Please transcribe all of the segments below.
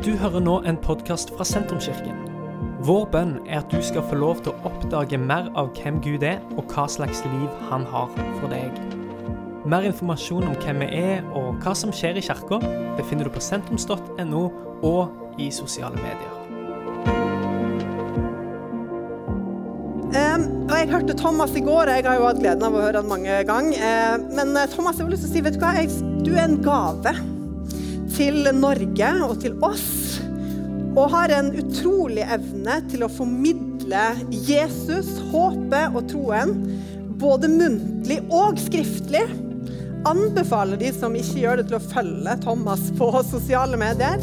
Du hører nå en podkast fra Sentrumskirken. Vår bønn er at du skal få lov til å oppdage mer av hvem Gud er, og hva slags liv han har for deg. Mer informasjon om hvem vi er og hva som skjer i kirka, befinner du på sentrums.no og i sosiale medier. Um, og Jeg hørte Thomas i går. og Jeg har jo hatt gleden av å høre han mange ganger. Uh, men uh, Thomas, jeg har lyst til å si, vet du hva? Jeg, du er en gave til Norge og til oss. Og har en utrolig evne til å formidle Jesus, håpet og troen, både muntlig og skriftlig. Anbefaler de som ikke gjør det, til å følge Thomas på sosiale medier.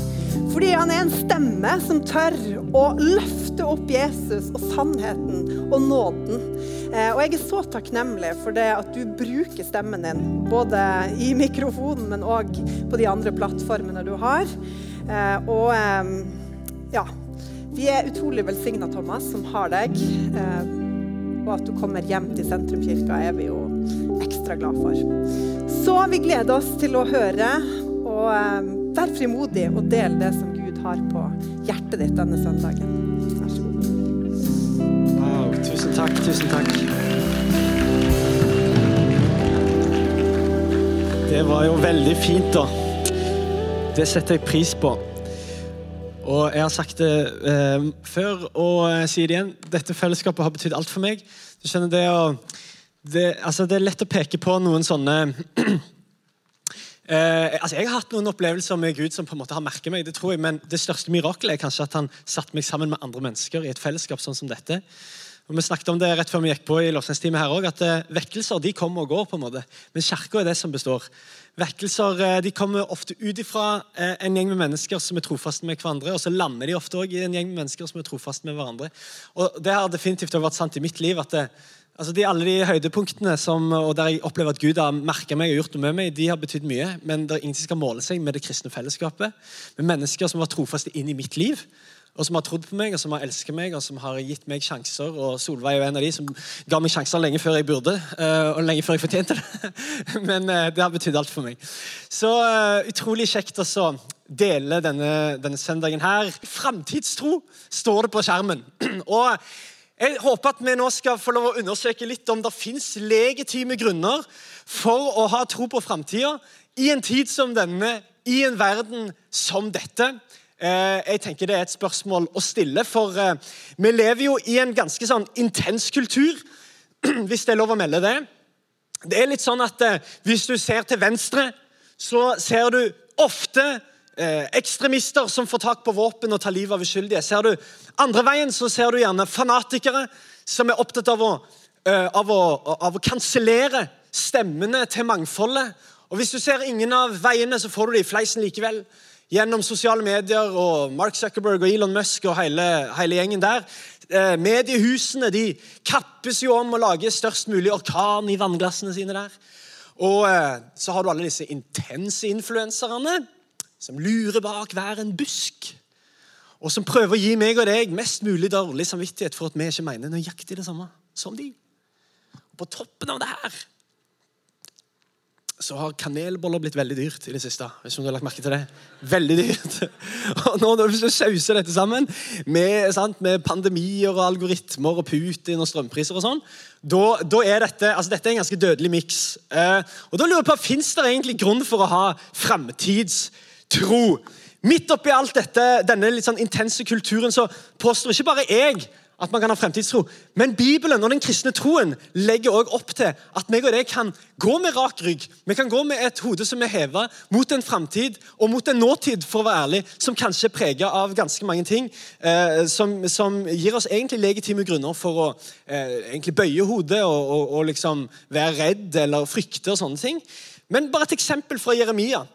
Fordi han er en stemme som tør å løfte opp Jesus og sannheten og nåden. Eh, og jeg er så takknemlig for det at du bruker stemmen din, både i mikrofonen, men òg på de andre plattformene du har. Eh, og eh, ja. Vi er utrolig velsigna, Thomas, som har deg. Og at du kommer hjem til sentrumkirka, er vi jo ekstra glad for. Så vi gleder oss til å høre, og vær frimodig og del det som Gud har på hjertet ditt denne søndagen. Takk, tusen takk. Det var jo veldig fint, da. Det setter jeg pris på. Og jeg har sagt det eh, før og jeg sier det igjen. Dette fellesskapet har betydd alt for meg. Du skjønner det, og, det, altså det er lett å peke på noen sånne Eh, altså jeg har hatt noen opplevelser med Gud som på en måte har merket meg, det tror jeg, men det største mirakelet er kanskje at han satte meg sammen med andre mennesker i et fellesskap sånn som dette. Og Vi snakket om det rett før vi gikk på i lovsangstimen her også, at eh, Vekkelser de kommer og går, på en måte, men kirka er det som består. Vekkelser eh, de kommer ofte ut ifra eh, en gjeng med mennesker som er trofaste med hverandre, og så lander de ofte også i en gjeng med mennesker som er trofaste med hverandre. Og Det har definitivt vært sant i mitt liv. at det, Altså de, Alle de høydepunktene som, og der jeg opplever at Gud har merka meg og gjort noe med meg, de har betydd mye. Men det er ingen som skal måle seg med det kristne fellesskapet. Med mennesker som var trofaste inn i mitt liv, og som har trodd på meg og som har elsket meg og som har gitt meg sjanser. Og Solveig er en av de som ga meg sjanser lenge før jeg burde, eh, og lenge før jeg fortjente det. Men eh, det har betydd alt for meg. Så uh, utrolig kjekt å dele denne, denne søndagen her. Framtidstro står det på skjermen. og jeg håper at vi nå skal få lov å undersøke litt om det fins legitime grunner for å ha tro på framtida i en tid som denne, i en verden som dette. Eh, jeg tenker Det er et spørsmål å stille, for eh, vi lever jo i en ganske sånn intens kultur, hvis det er lov å melde det. Det er litt sånn at eh, Hvis du ser til venstre, så ser du ofte ekstremister som får tak på våpen og tar livet av uskyldige. Ser du andre veien, så ser du gjerne fanatikere som er opptatt av å, av å, å kansellere stemmene til mangfoldet. Og Hvis du ser ingen av veiene, så får du det i fleisen likevel. Gjennom sosiale medier og Mark Zuckerberg og Elon Musk og hele, hele gjengen der. Eh, mediehusene de kappes jo om å lage størst mulig orkan i vannglassene sine der. Og eh, så har du alle disse intense influenserne som lurer bak hver en busk, og som prøver å gi meg og deg mest mulig dårlig samvittighet for at vi ikke mener nøyaktig det samme som de. Og På toppen av det her så har kanelboller blitt veldig dyrt i det siste. hvis du har lagt merke til det. Veldig dyrt. Og nå når du sauser dette sammen med, sant, med, pandemier og algoritmer og Putin og strømpriser og sånn, da, da, er dette altså dette er en ganske dødelig miks. Eh, og da lurer jeg på, Fins det egentlig grunn for å ha framtidstro? Midt oppi alt dette, denne litt sånn intense kulturen så påstår ikke bare jeg at man kan ha fremtidstro, men Bibelen og den kristne troen legger også opp til at meg og deg kan gå med rak rygg. Vi kan gå med et hode som er heva mot en framtid og mot en nåtid, for å være ærlig, som kanskje er prega av ganske mange ting eh, som, som, gir oss egentlig legitime grunner for å eh, egentlig bøye hodet og, og, og liksom være redd eller frykte og sånne ting. Men bare et eksempel fra Jeremia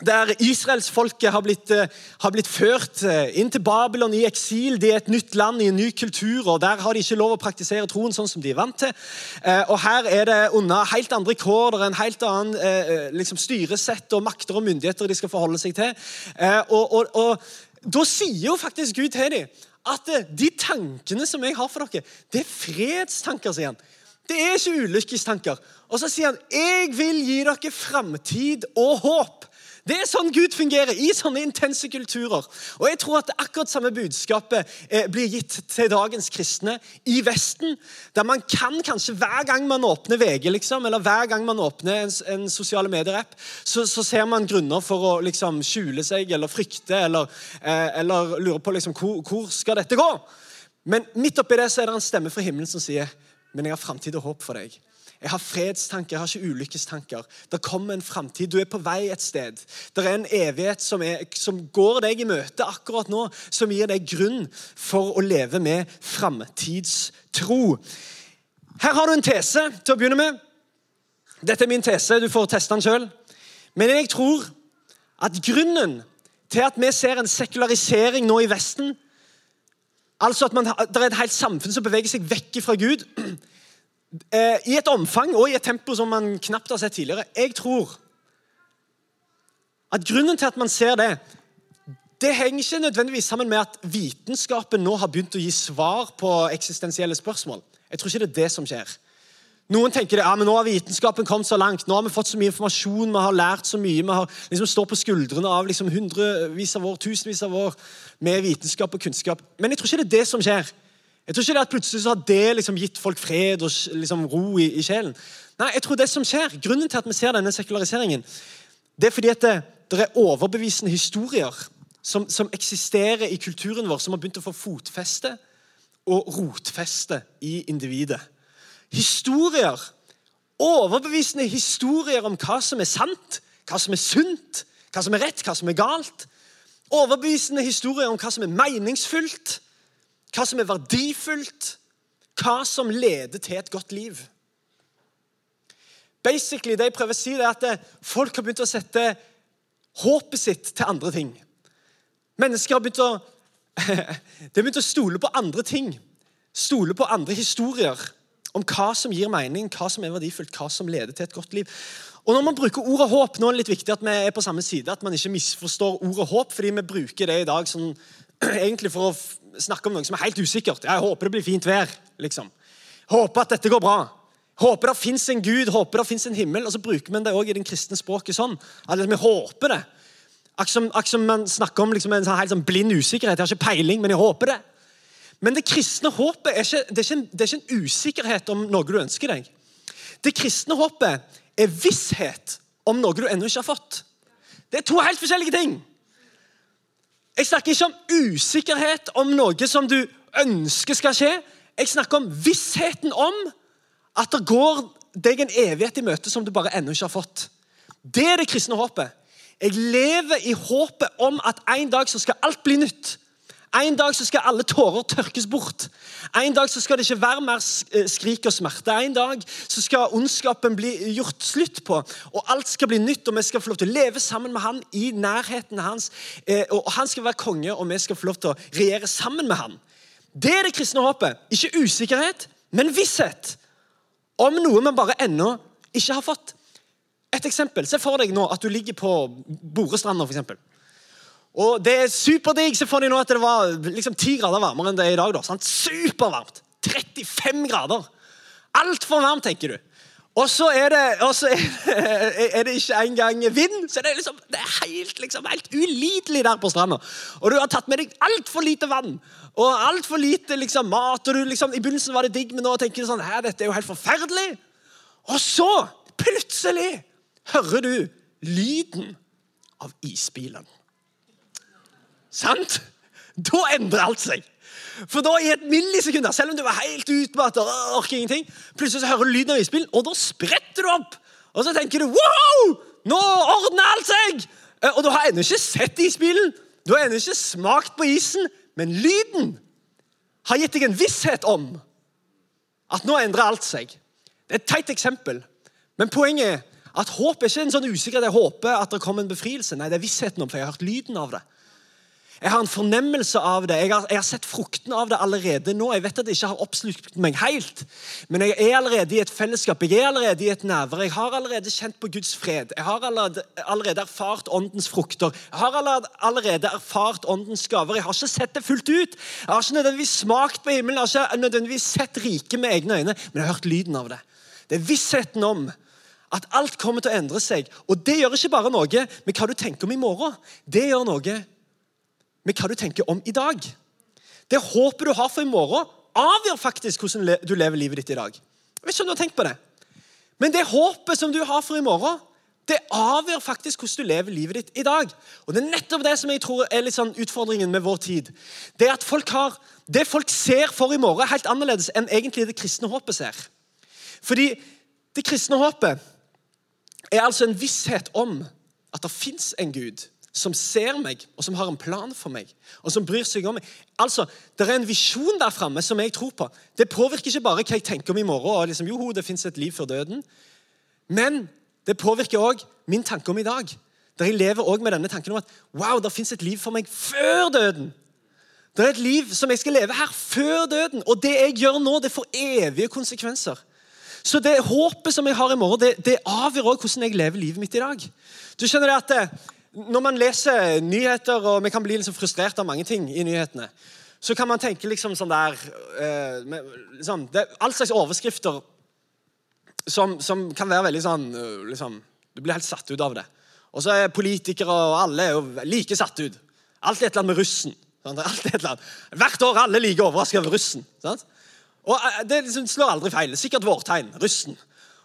der israelsfolket har eh, har blitt ført eh, inn til Babylon i eksil. De er et nytt land i en ny kultur, og der har de ikke lov å praktisere troen sånn som de er vant til. Eh, og Her er det under helt andre kår, det er en helt annen liksom, styresett og makter og myndigheter de skal forholde seg til. Og, og, og Da sier jo faktisk Gud til dem at de tankene som jeg har for dere, det er fredstanker, sier han. Det er ikke ulykkestanker. Og så sier han jeg vil gi dere framtid og håp. Det er sånn Gud fungerer, i sånne intense kulturer. Og jeg tror at det akkurat samme budskapet eh, blir gitt til dagens kristne i Vesten. Der man kan kanskje hver gang man åpner VG, liksom, eller hver gang man åpner en, en sosiale medier-app, så, så, ser man grunner for å liksom, skjule seg eller frykte eller, eh, eller lure på liksom, hvor, hvor skal dette gå. Men midt oppi det så er det en stemme fra himmelen som sier men jeg har framtid og håp for deg. Jeg har fredstanker, jeg har ikke ulykkestanker. Det kommer en framtid. Du er på vei et sted. Det er en evighet som, er, som, går deg i møte akkurat nå, som gir deg grunn for å leve med framtidstro. Her har du en tese til å begynne med. Dette er min tese, du får teste den sjøl. Men jeg tror at grunnen til at vi ser en sekularisering nå i Vesten, altså at man, det er et helt samfunn som beveger seg vekk fra Gud i et omfang og i et tempo som man knapt har sett tidligere. Jeg tror at grunnen til at man ser det, det henger ikke nødvendigvis sammen med at vitenskapen nå har begynt å gi svar på eksistensielle spørsmål. Jeg tror ikke det er det som skjer. Noen tenker det, ja, men nå har vitenskapen kommet så langt, nå har vi fått så mye informasjon, vi har lært så mye, vi har liksom står på skuldrene av liksom hundrevis av år, tusenvis av år med vitenskap og kunnskap. Men jeg tror ikke det er det som skjer. Jeg tror ikke det at plutselig så har det liksom gitt folk fred og liksom ro i, i, sjelen. Nei, jeg tror det som skjer, Grunnen til at vi ser denne sekulariseringen, det er fordi at det, det er overbevisende historier som, som, eksisterer i kulturen vår, som har begynt å få fotfeste og rotfeste i individet. Historier, overbevisende historier om hva som er sant, hva som er sunt, hva som er rett, hva som er galt. Overbevisende historier om hva som er meningsfullt hva som er verdifullt, hva som leder til et godt liv. Basically, Det jeg prøver å si, er at eh, folk har begynt å sette håpet sitt til andre ting. Mennesker har begynt å, de har begynt å stole på andre ting. Stole på andre historier om hva som gir mening, hva som er verdifullt, hva som leder til et godt liv. Og Når man bruker ordet håp, nå er det litt viktig at vi er på samme side, at man ikke misforstår ordet håp, fordi vi bruker det i dag sånn, egentlig for å snakke om noe som er helt usikkert. Jeg håper det blir fint vær. liksom. Håper at dette går bra. Håper det fins en Gud, håper det fins en himmel. Og så bruker man det også i den kristne språket sånn. At vi håper det. Akkurat som, man snakker om liksom en sånn helt sånn blind usikkerhet. Jeg har ikke peiling, men jeg håper det. Men det kristne håpet er ikke, det er ikke, en, det er ikke en usikkerhet om noe du ønsker deg. Det kristne håpet er visshet om noe du ennå ikke har fått. Det er to helt forskjellige ting. Jeg snakker ikke om usikkerhet om noe som du ønsker skal skje. Jeg snakker om vissheten om at det går deg en evighet i møte som du bare ennå ikke har fått. Det er det kristne håpet. Jeg lever i håpet om at en dag så skal alt bli nytt. En dag så skal alle tårer tørkes bort. En dag så skal det ikke være mer eh, skrik og smerte. En dag så skal ondskapen bli gjort slutt på, og alt skal bli nytt. Og vi skal få lov til å leve sammen med han i nærheten hans. Eh, og Han skal være konge, og vi skal få lov til å regjere sammen med han. Det er det kristne håpet. Ikke usikkerhet, men visshet om noe vi bare ennå ikke har fått. Et eksempel. Se for deg nå at du ligger på Borestranda, f.eks. Og det er superdigg. Se for deg nå at det var liksom 10 grader varmere enn det er i dag. da, sant? Supervarmt. 35 grader. Altfor varmt, tenker du. Og så er er det ikke engang vind, så det er, liksom, det er helt, liksom, helt ulidelig der på stranda. Og du har tatt med deg altfor lite vann og altfor lite liksom, mat. og du liksom, I begynnelsen var det digg, men nå tenker du sånn Hæ, dette er jo helt forferdelig. Og så, plutselig, hører du lyden av isbilen. Sant? Da endrer alt seg. For da i et millisekund, selv om du var helt utmattet, orker ingenting, plutselig så hører du lyden av isbilen, og da spretter du opp. Og så tenker du wow! Nå ordner alt seg! Eh, og du har ennå ikke sett isbilen, du har ennå ikke smakt på isen, men lyden har gitt deg en visshet om at nå endrer alt seg. Det er et teit eksempel, men poenget er at håp er ikke en sånn usikkerhet. Jeg håper at det kommer en befrielse. Nei, det er vissheten om, for jeg har hørt lyden av det. Jeg har en fornemmelse av det. Jeg har, jeg har, sett frukten av det allerede nå. Jeg vet at det ikke har oppslukt meg helt, men jeg er allerede i et fellesskap. Jeg er allerede i et nærvær. Jeg har allerede kjent på Guds fred. Jeg har allerede, allerede erfart åndens frukter. Jeg har allerede, erfart åndens gaver. Jeg har ikke sett det fullt ut. Jeg har ikke nødvendigvis smakt på himmelen, jeg har ikke nødvendigvis sett riket med egne øyne, men jeg har hørt lyden av det. Det er vissheten om At alt kommer til å endre seg. Og det gjør ikke bare noe med hva du tenker om i morgen. Det gjør noe med hva du tenker om i dag. Det håpet du har for i morgen, avgjør faktisk hvordan du lever livet ditt i dag. Jeg vet ikke om du har tenkt på det. Men det håpet som du har for i morgen, det avgjør faktisk hvordan du lever livet ditt i dag. Og Det er nettopp det som jeg tror er litt sånn utfordringen med vår tid. Det at folk har, det folk ser for i morgen, er helt annerledes enn egentlig det kristne håpet ser. Fordi det kristne håpet er altså en visshet om at det fins en Gud som ser meg, og som har en plan for meg, og som bryr seg om meg. Altså, Det er en visjon der framme som jeg tror på. Det påvirker ikke bare hva jeg tenker om i morgen, og liksom, joho, det fins et liv før døden. Men det påvirker òg min tanke om i dag. Der jeg lever også med denne tanken om at wow, det fins et liv for meg før døden. Det er et liv som jeg skal leve her før døden. Og det jeg gjør nå, det får evige konsekvenser. Så det håpet som jeg har i morgen, det, det avgjør også hvordan jeg lever livet mitt i dag. Du skjønner det at eh, Når man leser nyheter, og vi kan bli liksom frustrert av mange ting i nyhetene, så kan man tenke liksom sånn der eh, liksom, det, All slags overskrifter som, som, kan være veldig sånn øh, liksom, Du blir helt satt ut av det. Og så er politikere og alle er jo like satt ut. Alt er et eller annet med russen. Sant? Alt er et eller annet. Hvert år alle like overrasket over russen. Sant? Og øh, Det liksom slår aldri feil. Sikkert vårtegn. Russen.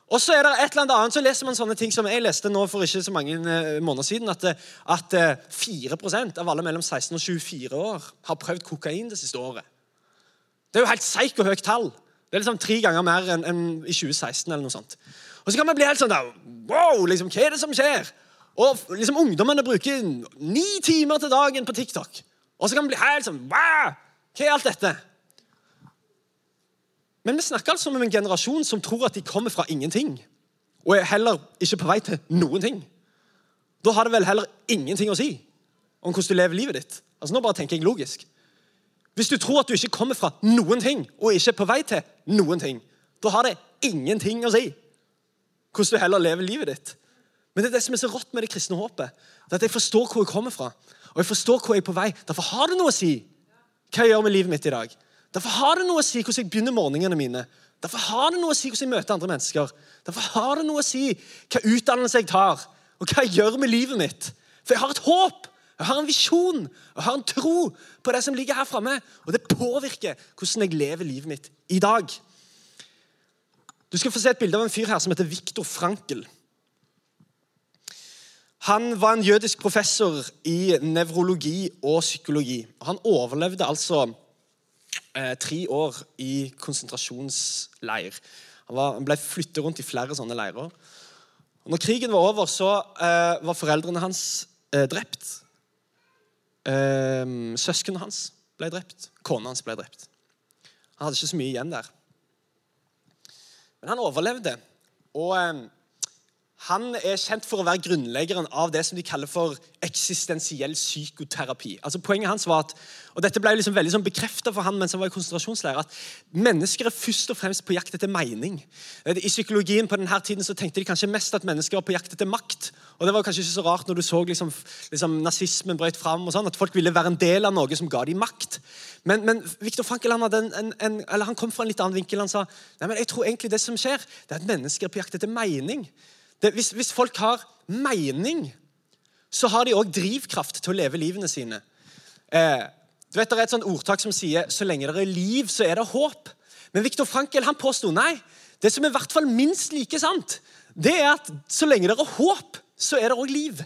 Og så er det et eller annet, så leser man sånne ting som jeg leste nå for ikke så mange øh, måneder siden, at, at 4% av alle mellom 16 og 24 år har prøvd kokain det siste året. Det er jo helt psyko høyt tall. Det er liksom tre ganger mer enn en i 2016. eller noe sånt. Og så kan man bli helt sånn der, Wow, liksom, hva er det som skjer? Og liksom Ungdommene bruker ni timer til dagen på TikTok. Og så kan man bli helt sånn hva er alt dette? Men vi snakker altså om en generasjon som tror at de kommer fra ingenting. Og er heller ikke på vei til noen ting. Da har det vel heller ingenting å si om hvordan du lever livet ditt. Altså Nå bare tenker jeg logisk. Hvis du tror at du ikke kommer fra noen ting, og ikke er på vei til noen ting, da har det ingenting å si hvordan du heller lever livet ditt. Men det er det som er så rått med det kristne håpet. At Jeg forstår hvor jeg kommer fra, og jeg forstår hvor jeg er på vei. Derfor har det noe å si hva jeg gjør med livet mitt i dag. Derfor har det noe å si hvordan jeg begynner morgenene mine. Derfor har det noe å si hvordan jeg møter andre mennesker. Derfor har det noe å si hva utdannelse jeg tar, og hva jeg gjør med livet mitt. For jeg har et håp jeg har en visjon jeg har en tro på det som ligger her framme. Og det påvirker hvordan jeg lever livet mitt i dag. Du skal få se et bilde av en fyr her som heter Viktor Frankel. Han var en jødisk professor i nevrologi og psykologi. Han overlevde altså eh, tre år i konsentrasjonsleir. Han, var, han ble flyttet rundt i flere sånne leirer. Og når krigen var over, så eh, var foreldrene hans eh, drept. Eh, Søsknene hans ble drept. Kona hans ble drept. Han hadde ikke så mye igjen der. Men han overlevde. Og eh, han er kjent for å være grunnleggeren av det som de kaller for eksistensiell psykoterapi. Altså Poenget hans var at og dette ble liksom veldig sånn for han mens han var i konsentrasjonsleir, at mennesker er først og fremst på jakt etter mening. I psykologien på denne tiden så tenkte de kanskje mest at mennesker var på jakt etter makt. Og Det var kanskje ikke så rart når du så liksom, liksom nazismen brøt fram, og sånn, at folk ville være en del av noe som ga dem makt. Men, men Viktor Frankel han, en, en, en, han kom fra en litt annen vinkel. Han sa nei, men jeg tror egentlig det som skjer, det er at mennesker er på jakt etter mening. Det, hvis, hvis, folk har mening, så har de òg drivkraft til å leve livene sine. Eh, du vet, Det er et sånt ordtak som sier så lenge det er liv, så er det håp. Men Viktor Frankel han påsto nei. Det som er i hvert fall minst like sant, det er at så lenge det er håp, så er det òg liv.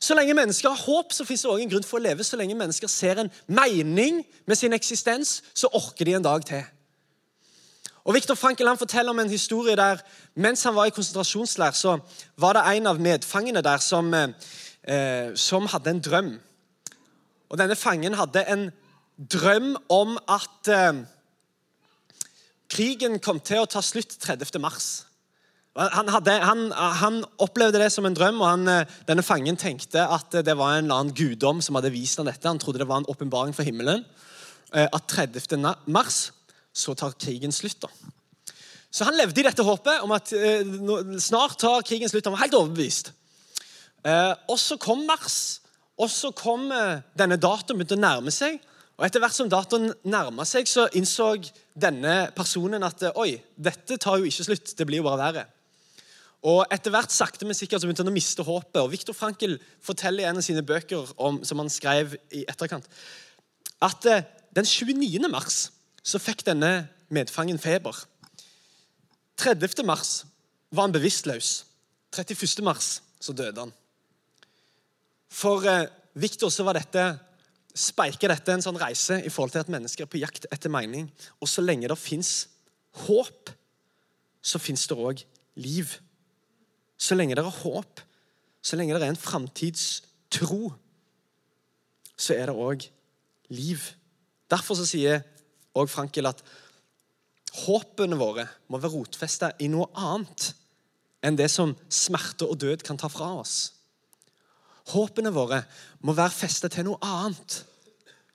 Så lenge mennesker har håp, så fins det òg en grunn for å leve. Så lenge mennesker ser en mening med sin eksistens, så orker de en dag til. Og Viktor Frankel han forteller om en historie der mens han var i konsentrasjonsleir, så var det en av medfangene der som, eh, som hadde en drøm. Og Denne fangen hadde en drøm om at eh, krigen kom til å ta slutt 30. mars. Han, hadde, han, han, opplevde det som en drøm, og han, eh, denne fangen tenkte at det var en eller annen guddom som hadde vist ham dette. Han trodde det var en åpenbaring fra himmelen. Eh, at 30. mars så tar krigen slutt. da. Så han levde i dette håpet om at eh, snart tar krigen slutt. Han var helt overbevist. Eh, og så kom mars, og så kom eh, denne datoen begynte å nærme seg. Og Etter hvert som datoen nærma seg, så innså denne personen at eh, oi, dette tar jo ikke slutt. Det blir jo bare verre. Og etter hvert sakte, men sikkert så begynte han å miste håpet. Og Viktor Frankel forteller i en av sine bøker om, som han skrev i etterkant, at eh, den 29. mars så fikk denne medfangen feber. 30. mars var han bevisstløs. 31. mars så døde han. For eh, Viktor så var dette speiker dette en sånn reise i forhold til at mennesker er på jakt etter mening. Og så lenge det fins håp, så fins det òg liv. Så lenge det er håp, så lenge det er en framtidstro, så er det òg liv. Derfor så sier òg Frankel at håpene våre må være rotfesta i noe annet enn det som smerte og død kan ta fra oss. Håpene våre må være festet til noe annet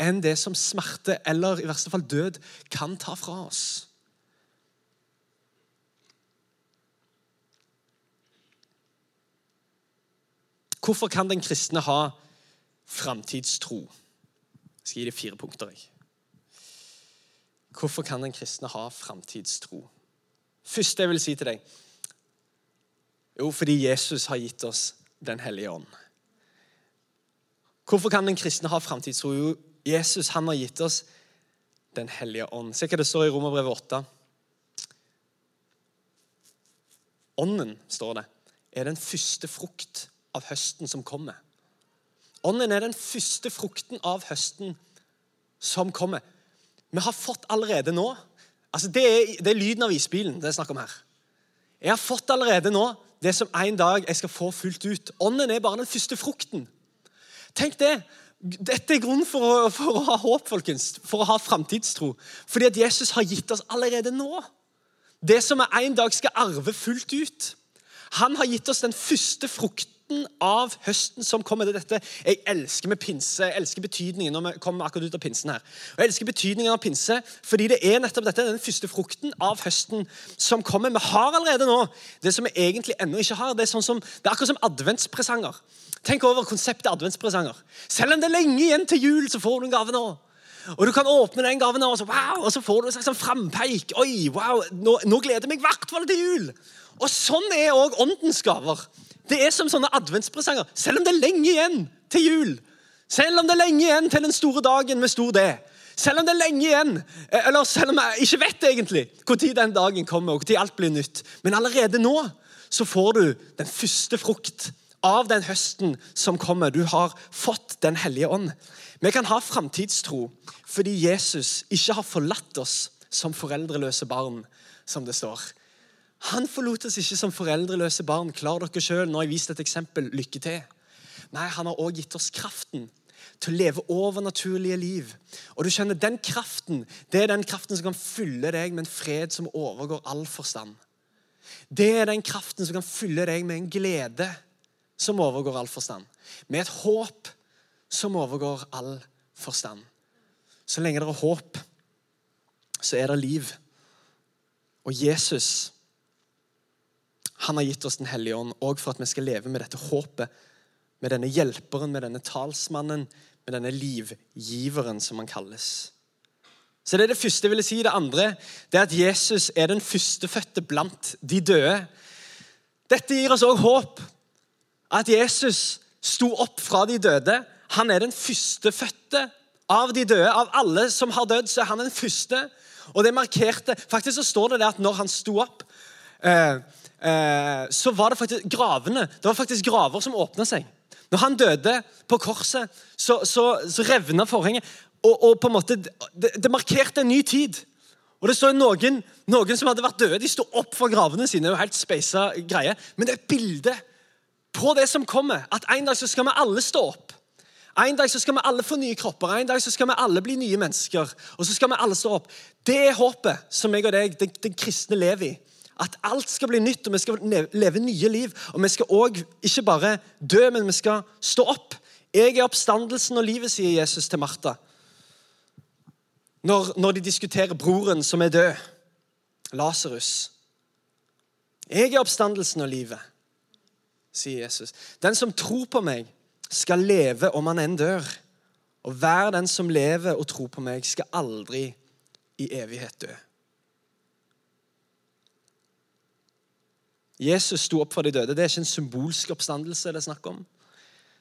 enn det som smerte eller i verste fall død kan ta fra oss. Hvorfor kan den kristne ha framtidstro? Jeg skal gi deg fire punkter. Jeg. Hvorfor kan den kristne ha framtidstro? Første jeg vil si til deg Jo, fordi Jesus har gitt oss Den hellige ånd. Hvorfor kan den kristne ha framtidstro? Jo, Jesus han har gitt oss Den hellige ånd. Se hva det står i Romerbrevet 8. Ånden, står det, er den første frukt av høsten som kommer. Ånden er den første frukten av høsten som kommer. Vi har fått allerede nå altså det, er, det er lyden av isbilen det er snakk om her. Jeg har fått allerede nå det som en dag jeg skal få fullt ut. Ånden er bare den første frukten. Tenk det. Dette er grunnen for å, for å ha håp, folkens. For å ha framtidstro. Fordi at Jesus har gitt oss allerede nå det som vi en dag skal arve fullt ut. Han har gitt oss den første frukten av høsten som kommer. til dette jeg elsker med pinse. Jeg elsker betydningen når vi kommer akkurat ut av pinsen her. Og jeg elsker betydningen av pinse fordi det er nettopp dette, den første frukten av høsten som kommer. Vi har allerede nå det som vi egentlig ennå ikke har. Det er, sånn som, det er akkurat som adventspresanger. Tenk over konseptet adventspresanger. Selv om det er lenge igjen til jul, så får du en gave nå. Og Du kan åpne den gaven, og så, wow, og så får du en slags sånn frampeik. Oi, wow, nå, nå gleder jeg meg i hvert fall til jul! Og Sånn er òg åndens gaver. Det er som sånne adventspresanger. Selv om det er lenge igjen til jul. Selv om det er lenge igjen til den store dagen med stor D. Selv om det er lenge igjen, eh, eller selv om jeg ikke vet egentlig når den dagen kommer, og når alt blir nytt. Men allerede nå så får du den første frukt av den høsten som kommer. Du har fått Den hellige ånd. Vi kan ha framtidstro fordi Jesus ikke har forlatt oss som foreldreløse barn, som det står. Han forlot oss ikke som foreldreløse barn. Klar dere sjøl. Nå har jeg vist et eksempel. Lykke til. Nei, han har også gitt oss kraften til å leve overnaturlige liv. Og du skjønner, Den kraften det er den kraften som kan fylle deg med en fred som overgår all forstand. Det er den kraften som kan fylle deg med en glede som overgår all forstand. Med et håp som overgår all forstand. Så lenge det er håp, så er det liv. Og Jesus han har gitt oss Den hellige ånd òg for at vi skal leve med dette håpet. Med denne hjelperen, med denne talsmannen, med denne livgiveren, som han kalles. Så Det er det første jeg ville si. Det andre det er at Jesus er den førstefødte blant de døde. Dette gir oss òg håp at Jesus sto opp fra de døde. Han er den førstefødte av de døde. Av alle som har dødd, så er han den første. Og det markerte, Faktisk så står det der at når han sto opp, eh, så var det faktisk gravene, det var faktisk graver som åpna seg. Når han døde på korset, så, så, så revna forhenget. Og, og, på en måte, det, det, markerte en ny tid. Og det står noen, noen som hadde vært døde, de sto opp fra gravene sine. det er jo helt speisa greie. Men det er et bilde på det som kommer. At en dag så skal vi alle stå opp. En dag så skal vi alle få nye kropper, en dag så skal vi alle bli nye mennesker. Og så skal vi alle stå opp. Det er håpet som jeg og deg, den, den kristne, lever i. At alt skal bli nytt, og vi skal leve nye liv. Og vi skal òg ikke bare dø, men vi skal stå opp. Jeg er oppstandelsen og livet, sier Jesus til Martha. Når, når de diskuterer broren som er død, Lasarus. Jeg er oppstandelsen og livet sier Jesus. Den som tror på meg, skal leve om han enn dør. Og hver den som lever og tror på meg, skal aldri i evighet dø. Jesus sto opp fra de døde. Det er ikke en symbolsk oppstandelse det er snakk om.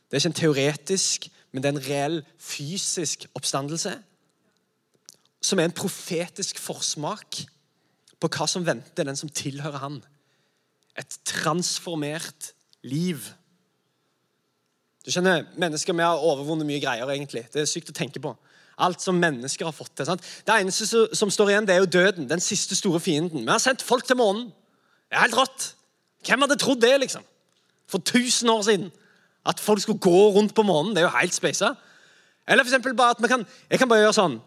Det er ikke en teoretisk, men det er en reell fysisk oppstandelse. Som er en profetisk forsmak på hva som venter den som tilhører han. Et transformert liv. Du skjønner, Mennesker vi har overvunnet mye greier. egentlig. Det er sykt å tenke på. Alt som mennesker har fått til. sant? Det eneste som står igjen, det er jo døden. Den siste store fienden. Vi har sendt folk til månen. Det er helt rått. Hvem hadde trodd det, liksom? For 1000 år siden. At folk skulle gå rundt på månen. Det er jo helt speisa. Eller eksempel bare at kan, jeg kan bare gjøre sånn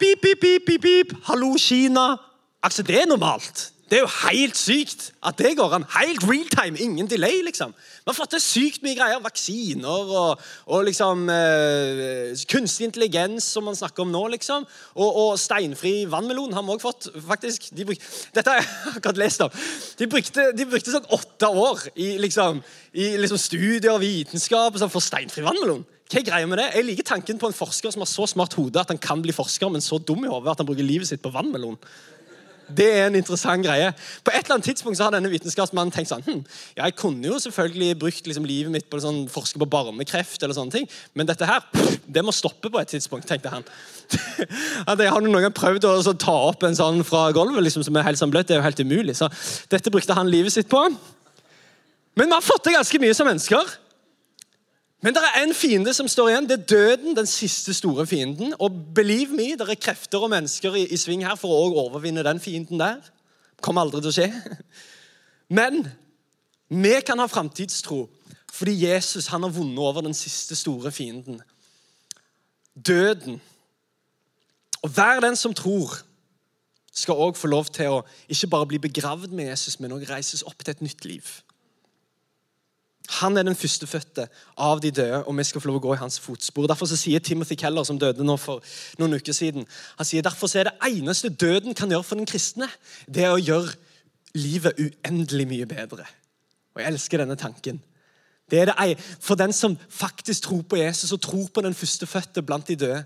Pip, pip, pip, pip, pip. Hallo, Kina. Altså, Det er normalt. Det er jo helt sykt at det går an. Helt real time, ingen delay, liksom. Vi har fått til sykt mye greier. Vaksiner og, og liksom eh, kunstig intelligens, som man snakker om nå, liksom. Og, og steinfri vannmelon har vi òg fått, faktisk. De bruk, dette har jeg akkurat lest om. De brukte, de brukte sånn åtte år i, liksom, i liksom studier og vitenskap sånn, for steinfri vannmelon. Hva er greia med det? Jeg liker tanken på en forsker som har så smart hode at han kan bli forsker, men så dum i hodet at han bruker livet sitt på vannmelon. Det er en interessant greie. På et eller annet tidspunkt så har denne vitenskapsmannen tenkt sånn hm, ja, Jeg kunne jo selvfølgelig brukt liksom, livet mitt på å sånn, forske på barnekreft, eller sånne ting, men dette her det må stoppe på et tidspunkt, tenkte han. At jeg har noen gang prøvd å ta opp en sånn fra gulvet liksom, som er helt sånn bløtt. Det er jo helt umulig. Så dette brukte han livet sitt på. Men vi har fått til ganske mye som mennesker. Men det er en fiende som står igjen. Det er døden, den siste store fienden. Og believe me, det er krefter og mennesker i, i sving her for å overvinne den fienden der. Kommer aldri til å skje. Men vi kan ha framtidstro fordi Jesus han har vunnet over den siste store fienden. Døden. Og hver den som tror, skal òg få lov til å ikke bare bli begravd med Jesus, men òg reises opp til et nytt liv. Han er den førstefødte av de døde, og vi skal få lov å gå i hans fotspor. Derfor sier Timothy Keller, som døde nå for noen uker siden, han sier derfor er det eneste døden kan gjøre for den kristne, det er å gjøre livet uendelig mye bedre. Og Jeg elsker denne tanken. Det er det, For den som faktisk tror på Jesus og tror på den førstefødte blant de døde,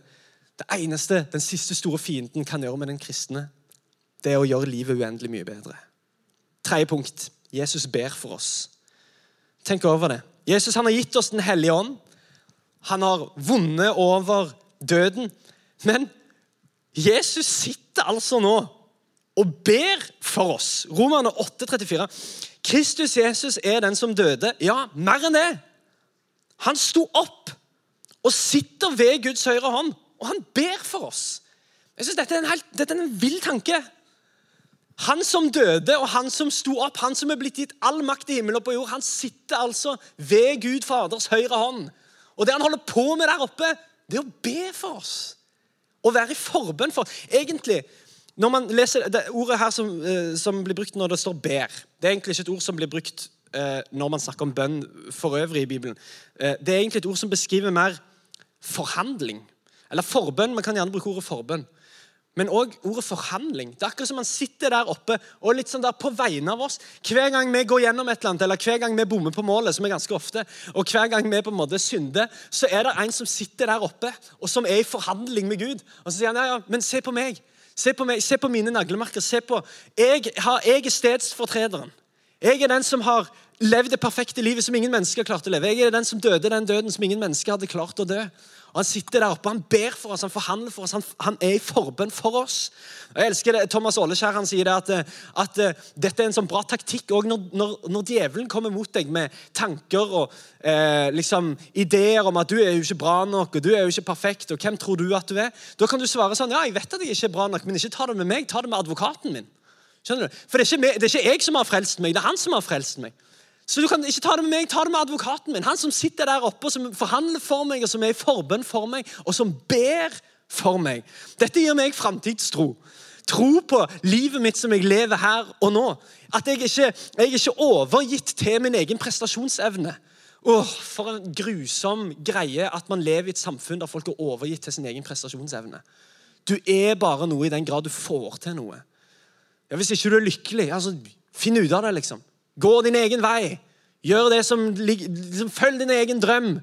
det eneste den siste store fienden kan gjøre med den kristne, det er å gjøre livet uendelig mye bedre. Tredje punkt. Jesus ber for oss. Tenk over det. Jesus han har gitt oss Den hellige ånd. Han har vunnet over døden. Men Jesus sitter altså nå og ber for oss. Romerne 8,34. Kristus Jesus er den som døde. Ja, mer enn det. Han sto opp og sitter ved Guds høyre hånd, og han ber for oss. Jeg synes Dette er en, helt, dette er en vill tanke. Han som døde, og han som sto opp, han som er blitt gitt all makt i himmelen og på jord, han sitter altså ved Gud Faders høyre hånd. Og det han holder på med der oppe, det er å be for oss. Å være i forbønn for oss. Egentlig, når man leser det ordet her som, eh, som, blir brukt når det står 'ber' Det er egentlig ikke et ord som blir brukt eh, når man snakker om bønn for øvrig i Bibelen. Eh, det er egentlig et ord som beskriver mer forhandling. Eller forbønn. Man kan gjerne bruke ordet forbønn men òg ordet forhandling. Det er akkurat som man sitter der oppe og litt sånn der på vegne av oss. Hver gang vi går gjennom et eller annet, eller hver gang vi bommer på målet, som er ganske ofte, og hver gang vi på en måte synder, så er det en som sitter der oppe og som er i forhandling med Gud. Og så sier han ja, ja, men se på meg. Se på, meg, se på mine naglemerker. se på, jeg, har, jeg er stedsfortrederen. Jeg er den som har levd det perfekte livet som ingen mennesker klarte å leve. Jeg er den som døde den døden som ingen mennesker hadde klart å dø. Og Han sitter der oppe, han ber for oss, han forhandler for oss, han, han er i forbønn for oss. Og jeg elsker det, Thomas Åleskjær han sier det at, at, at dette er en sånn bra taktikk òg når, når, når, djevelen kommer mot deg med tanker og eh, liksom ideer om at du er jo ikke bra nok og du er jo ikke perfekt. og hvem tror du at du er? Da kan du svare sånn ja, jeg vet at jeg ikke er bra nok, men ikke ta det med meg, ta det med advokaten min. Skjønner du? For det er, ikke, det er ikke jeg som har frelst meg, det er han som har frelst meg. Så du kan ikke ta det med meg, ta det med advokaten min. Han som sitter der oppe, og som forhandler for meg, og som er i forbønn for meg, og som ber for meg. Dette gir meg framtidstro. Tro på livet mitt som jeg lever her og nå. At jeg ikke, jeg er ikke overgitt til min egen prestasjonsevne. Åh, For en grusom greie at man lever i et samfunn der folk er overgitt til sin egen prestasjonsevne. Du er bare noe i den grad du får til noe. Ja, Hvis ikke du er lykkelig, altså, finn ut av det, liksom. Gå din egen vei. Gjør det som liksom, Følg din egen drøm.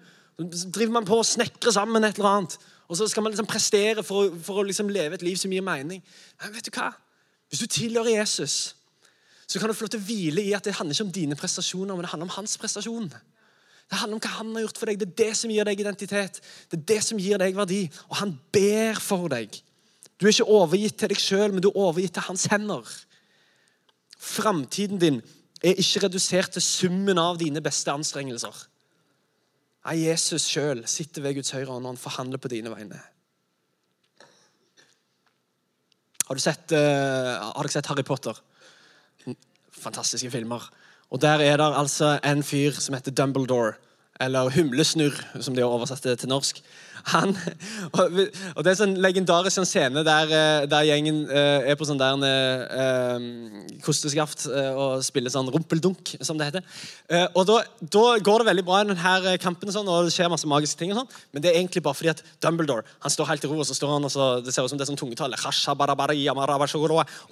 Så driver man på å snekrer sammen et eller annet. Og så skal man liksom prestere for, for å liksom leve et liv som gir mening. Men vet du hva? Hvis du tilhører Jesus, så kan du få lov til å hvile i at det handler ikke om dine prestasjoner, men det handler om hans prestasjon. Det handler om hva han har gjort for deg. Det er det som gir deg identitet. Det er det som gir deg verdi. Og han ber for deg. Du er ikke overgitt til deg sjøl, men du er overgitt til hans hender. Framtiden din er ikke redusert til summen av dine beste anstrengelser. Nei, Jesus sjøl sitter ved Guds høyre hånd og han forhandler på dine vegne. Har, sett, uh, har dere sett Harry Potter? Fantastiske filmer. Og Der er det altså en fyr som heter Dumbledore, eller Humlesnurr, som de har oversatt det til norsk. Han, og Det er sånn legendarisk sånn scene der, eh, der, gjengen uh, er på sånn der uh, kosteskaft uh, og spiller sånn rumpeldunk, som det heter. Uh, og da, da, går det veldig bra i denne kampen, og, sånn, og det skjer masse magiske ting. og sånn, Men det er egentlig bare fordi at Dumbledore han står helt i ro, og så står han og så, det ser ut som det er sånn tungetale.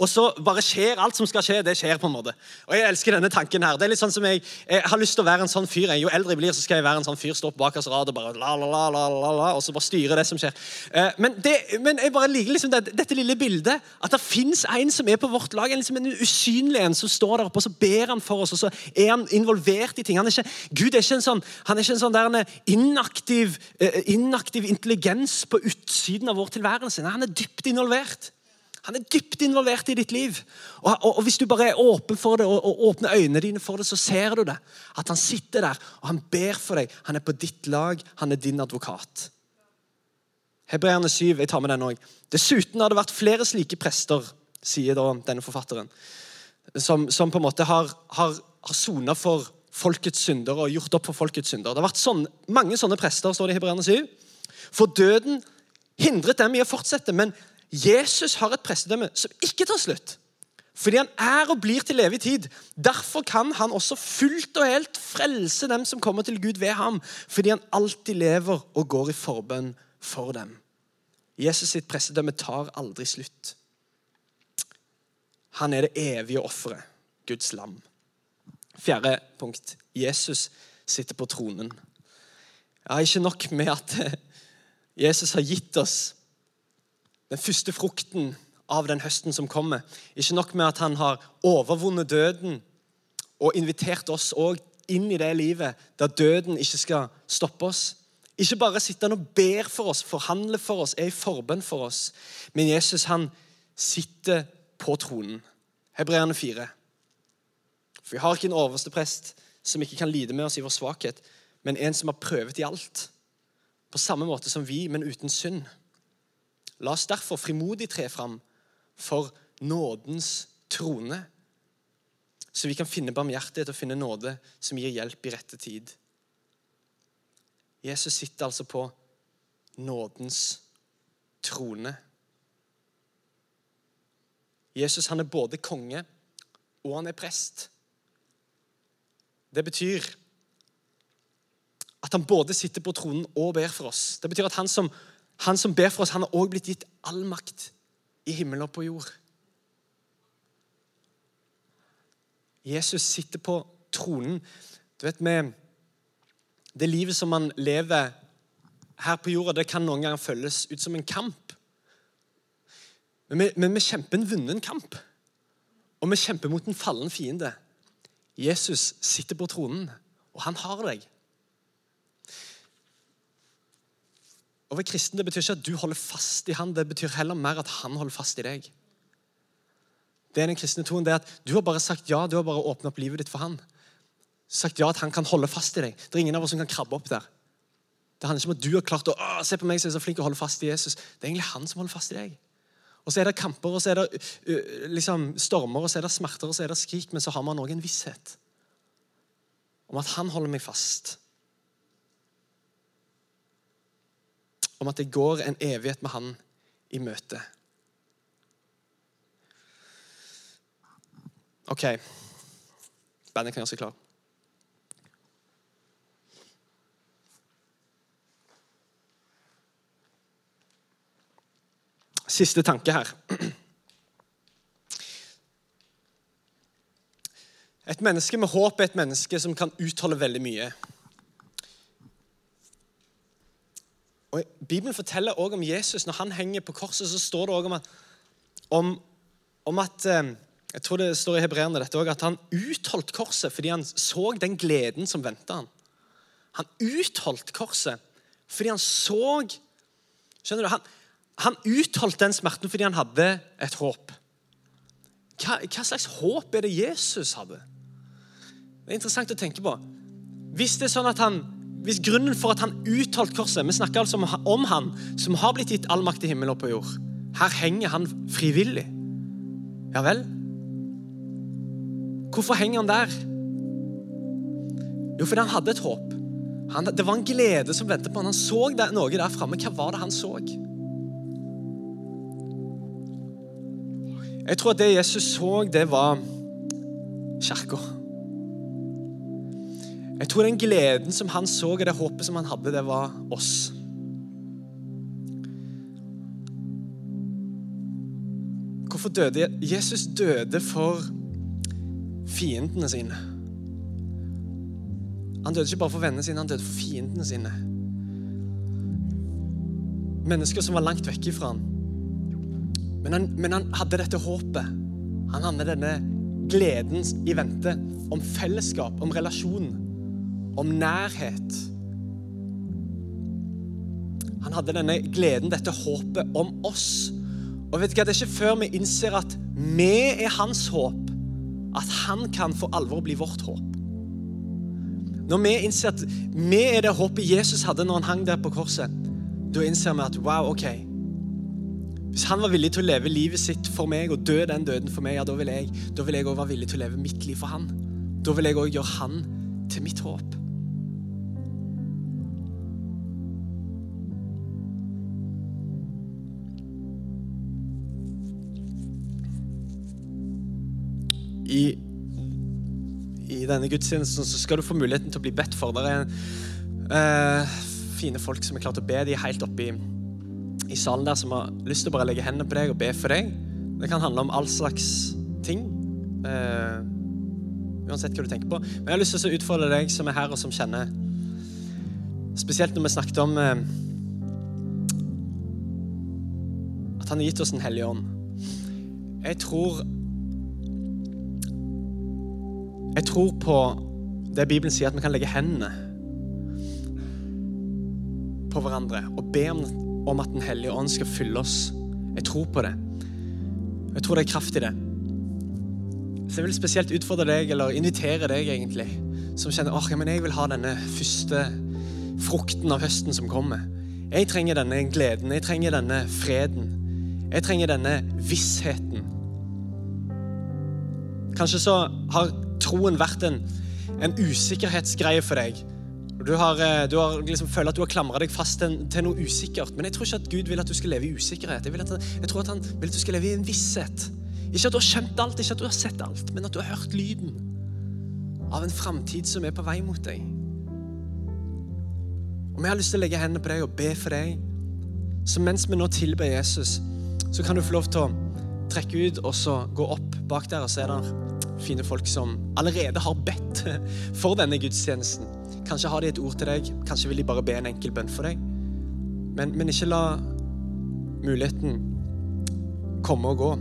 Og så bare skjer alt som skal skje. Det skjer på en måte. Og Jeg elsker denne tanken her. Det er litt sånn som Jeg, jeg har lyst til å være en sånn fyr. Jo eldre jeg blir, så skal jeg være en sånn fyr, stå på bakerste rad og bare la, la, la, la, la, la, og så bare styre det som skjer. Eh, men, det, men, jeg bare liker liksom det, dette lille bildet. At det fins en som er på vårt lag. En, liksom en usynlig en som står der oppe og så ber han for oss. og så er han involvert i ting. Er ikke, Gud er ikke en sånn, han er ikke en sånn der inaktiv, eh, inaktiv intelligens på utsiden av vår tilværelse. Nei, han er dypt involvert. Han er dypt involvert i ditt liv. Og, og, og Hvis du bare er åpen for det og, og, åpner øynene dine for det, så ser du det. At han sitter der og han ber for deg. Han er på ditt lag. Han er din advokat. Hebreerne 7. Jeg tar med den også. Dessuten har det vært flere slike prester, sier da denne forfatteren, som, som på en måte har, har, har sona for folkets synder og gjort opp for folkets synder. Det har vært sånne, mange sånne prester, står det i Hebreerne 7. For døden hindret dem i å fortsette, men Jesus har et prestedømme som ikke tar slutt. Fordi han er og blir til evig tid. Derfor kan han også fullt og helt frelse dem som kommer til Gud ved ham. Fordi han alltid lever og går i forbønn for dem. Jesus sitt pressedømme tar aldri slutt. Han er det evige offeret, Guds lam. Fjerde punkt. Jesus sitter på tronen. Ja, Ikke nok med at Jesus har gitt oss den første frukten av den høsten som kommer. Ikke nok med at han har overvunnet døden og invitert oss òg inn i det livet der døden ikke skal stoppe oss. Ikke bare sitter han og ber for oss, forhandler for oss, er i forbønn for oss. Men Jesus han sitter på tronen. Hebreerne 4. For Vi har ikke en overste prest som ikke kan lide med oss i vår svakhet, men en som har prøvet i alt. På samme måte som vi, men uten synd. La oss derfor frimodig tre fram for nådens trone, så vi kan finne barmhjertighet og finne nåde som gir hjelp i rette tid. Jesus sitter altså på nådens trone. Jesus han er både konge og han er prest. Det betyr at han både sitter på tronen og ber for oss. Det betyr at han som, han som ber for oss, han har også blitt gitt all makt i himmel og på jord. Jesus sitter på tronen. Du vet, med det livet som man lever her på jorda, det kan noen ganger føles ut som en kamp. Men vi, men vi kjemper en vunnen kamp. Og vi kjemper mot en fallen fiende. Jesus sitter på tronen, og han har deg. Å være kristen det betyr ikke at du holder fast i han, det betyr heller mer at han holder fast i deg. Det er den kristne troen, det er at Du har bare sagt ja, du har bare åpnet opp livet ditt for han sagt ja at han kan holde fast i deg. Det er ingen av oss som kan krabbe opp der. Det handler ikke om at du har klart å se på meg som er så flink å holde fast i Jesus. Det er egentlig han som holder fast i deg. Og Så er det kamper, og så er det uh, liksom, stormer, og så er det smerter og så er det skrik, men så har man òg en visshet om at han holder meg fast. Om at jeg går en evighet med han i møte. OK. Bandet kan gjøre seg klar. Siste tanke her. Et menneske med håp er et menneske som kan utholde veldig mye. Og Bibelen forteller også om Jesus. Når han henger på korset, så står det også om at, om, om at eh, jeg tror det står i hebreerne dette også, at han utholdt korset fordi han så den gleden som venta han. Han utholdt korset fordi han så Skjønner du? Han, han utholdt den smerten fordi han hadde et håp. Hva, hva, slags håp er det Jesus hadde? Det er interessant å tenke på. Hvis det er sånn at han, hvis grunnen for at han utholdt korset Vi snakker altså om, om han som har blitt gitt all makt i himmel og på jord. Her henger han frivillig. Ja vel? Hvorfor henger han der? Jo, fordi han hadde et håp. Han, det var en glede som ventet på han. Han så der, noe der framme. Hva var det han så? Jeg tror at det Jesus så, det var kirka. Jeg tror den gleden som han så, og det håpet som han hadde, det var oss. Hvorfor døde Jesus? døde for fiendene sine. Han døde ikke bare for vennene sine, han døde for fiendene sine. Mennesker som var langt vekk ifra han. Men han, men han hadde dette håpet. Han hadde denne gleden i vente om fellesskap, om relasjon, om nærhet. Han hadde denne gleden, dette håpet om oss. Og vet du hva, Det er ikke før vi innser at vi er hans håp, at han kan for alvor bli vårt håp. Når vi innser at vi er det håpet Jesus hadde når han hang der på korset, da innser vi at wow, ok Hvis han var villig til å leve livet sitt for meg og dø den døden for meg, ja, da vil jeg òg være villig til å leve mitt liv for han. Da vil jeg òg gjøre han til mitt håp. I i denne gudstjenesten så skal du få muligheten til å bli bedt for. Det er uh, fine folk som er klart å be. De er helt oppe i, salen der som har lyst til å bare legge hendene på deg og be for deg. Det kan handle om all slags ting. Uh, uansett hva du tenker på. Men jeg har lyst til å utfordre deg som er her, og som kjenner Spesielt når vi snakket om uh, at han har gitt oss Den hellige ånd. Jeg tror jeg tror på det Bibelen sier, at vi kan legge hendene på hverandre og be om, om at Den hellige ånd skal fylle oss. Jeg tror på det. Jeg tror det er kraft i det. Så jeg vil spesielt utfordre deg, eller invitere deg, egentlig, som kjenner at men jeg vil ha denne første frukten av høsten som kommer. Jeg trenger denne gleden, jeg trenger denne freden. Jeg trenger denne vissheten. Kanskje så har troen vært en, en usikkerhetsgreie for deg. Du har, eh, du har liksom føler at du har klamra deg fast til, til, noe usikkert. Men jeg tror ikke at Gud vil at du skal leve i usikkerhet. Jeg, at, jeg, tror at Han vil at du skal leve i en visshet. Ikke at du har skjønt alt, ikke at du har sett alt, men at du har hørt lyden av en framtid som er på vei mot deg. Og Vi har lyst til å legge hendene på deg og be for deg. Så mens vi nå tilber Jesus, så kan du få lov til å trekke ut og så gå opp bak der, og så er det fine folk som allerede har bedt for denne gudstjenesten. Kanskje har de et ord til deg, kanskje vil de bare be en enkel bønn for deg. Men, men ikke la muligheten komme og gå.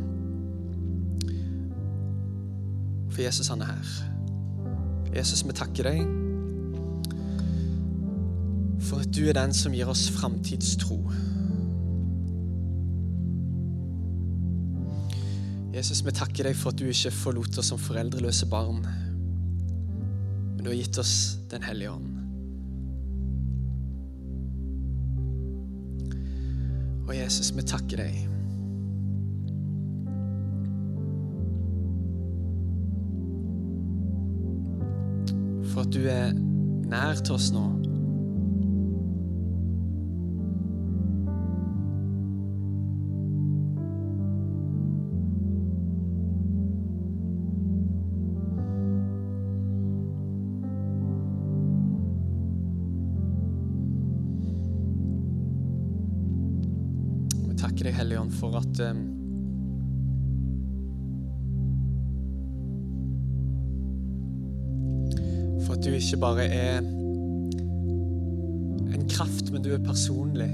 For Jesus, han er her. Jesus, vi takker deg for at du er den som gir oss framtidstro. Jesus, vi takker deg for at du ikke forlot oss som foreldreløse barn, men du har gitt oss Den hellige ånd. Og Jesus, vi takker deg. For at du er nær til oss nå. for at um, For at du ikke bare er en kraft, men du er personlig.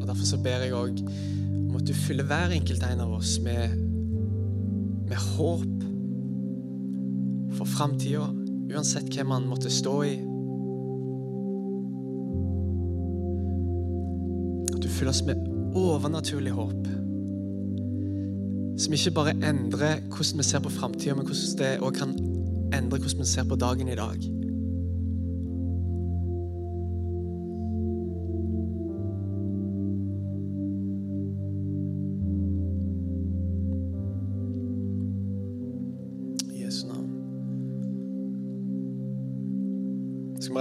Og Derfor så ber jeg òg om at du fyller hver enkelt en av oss med med håp for framtida, uansett hvem man måtte stå i. At du fyller oss med overnaturlig håp. Som ikke bare endrer hvordan vi ser på framtida, men hvordan det òg kan endre hvordan vi ser på dagen i dag.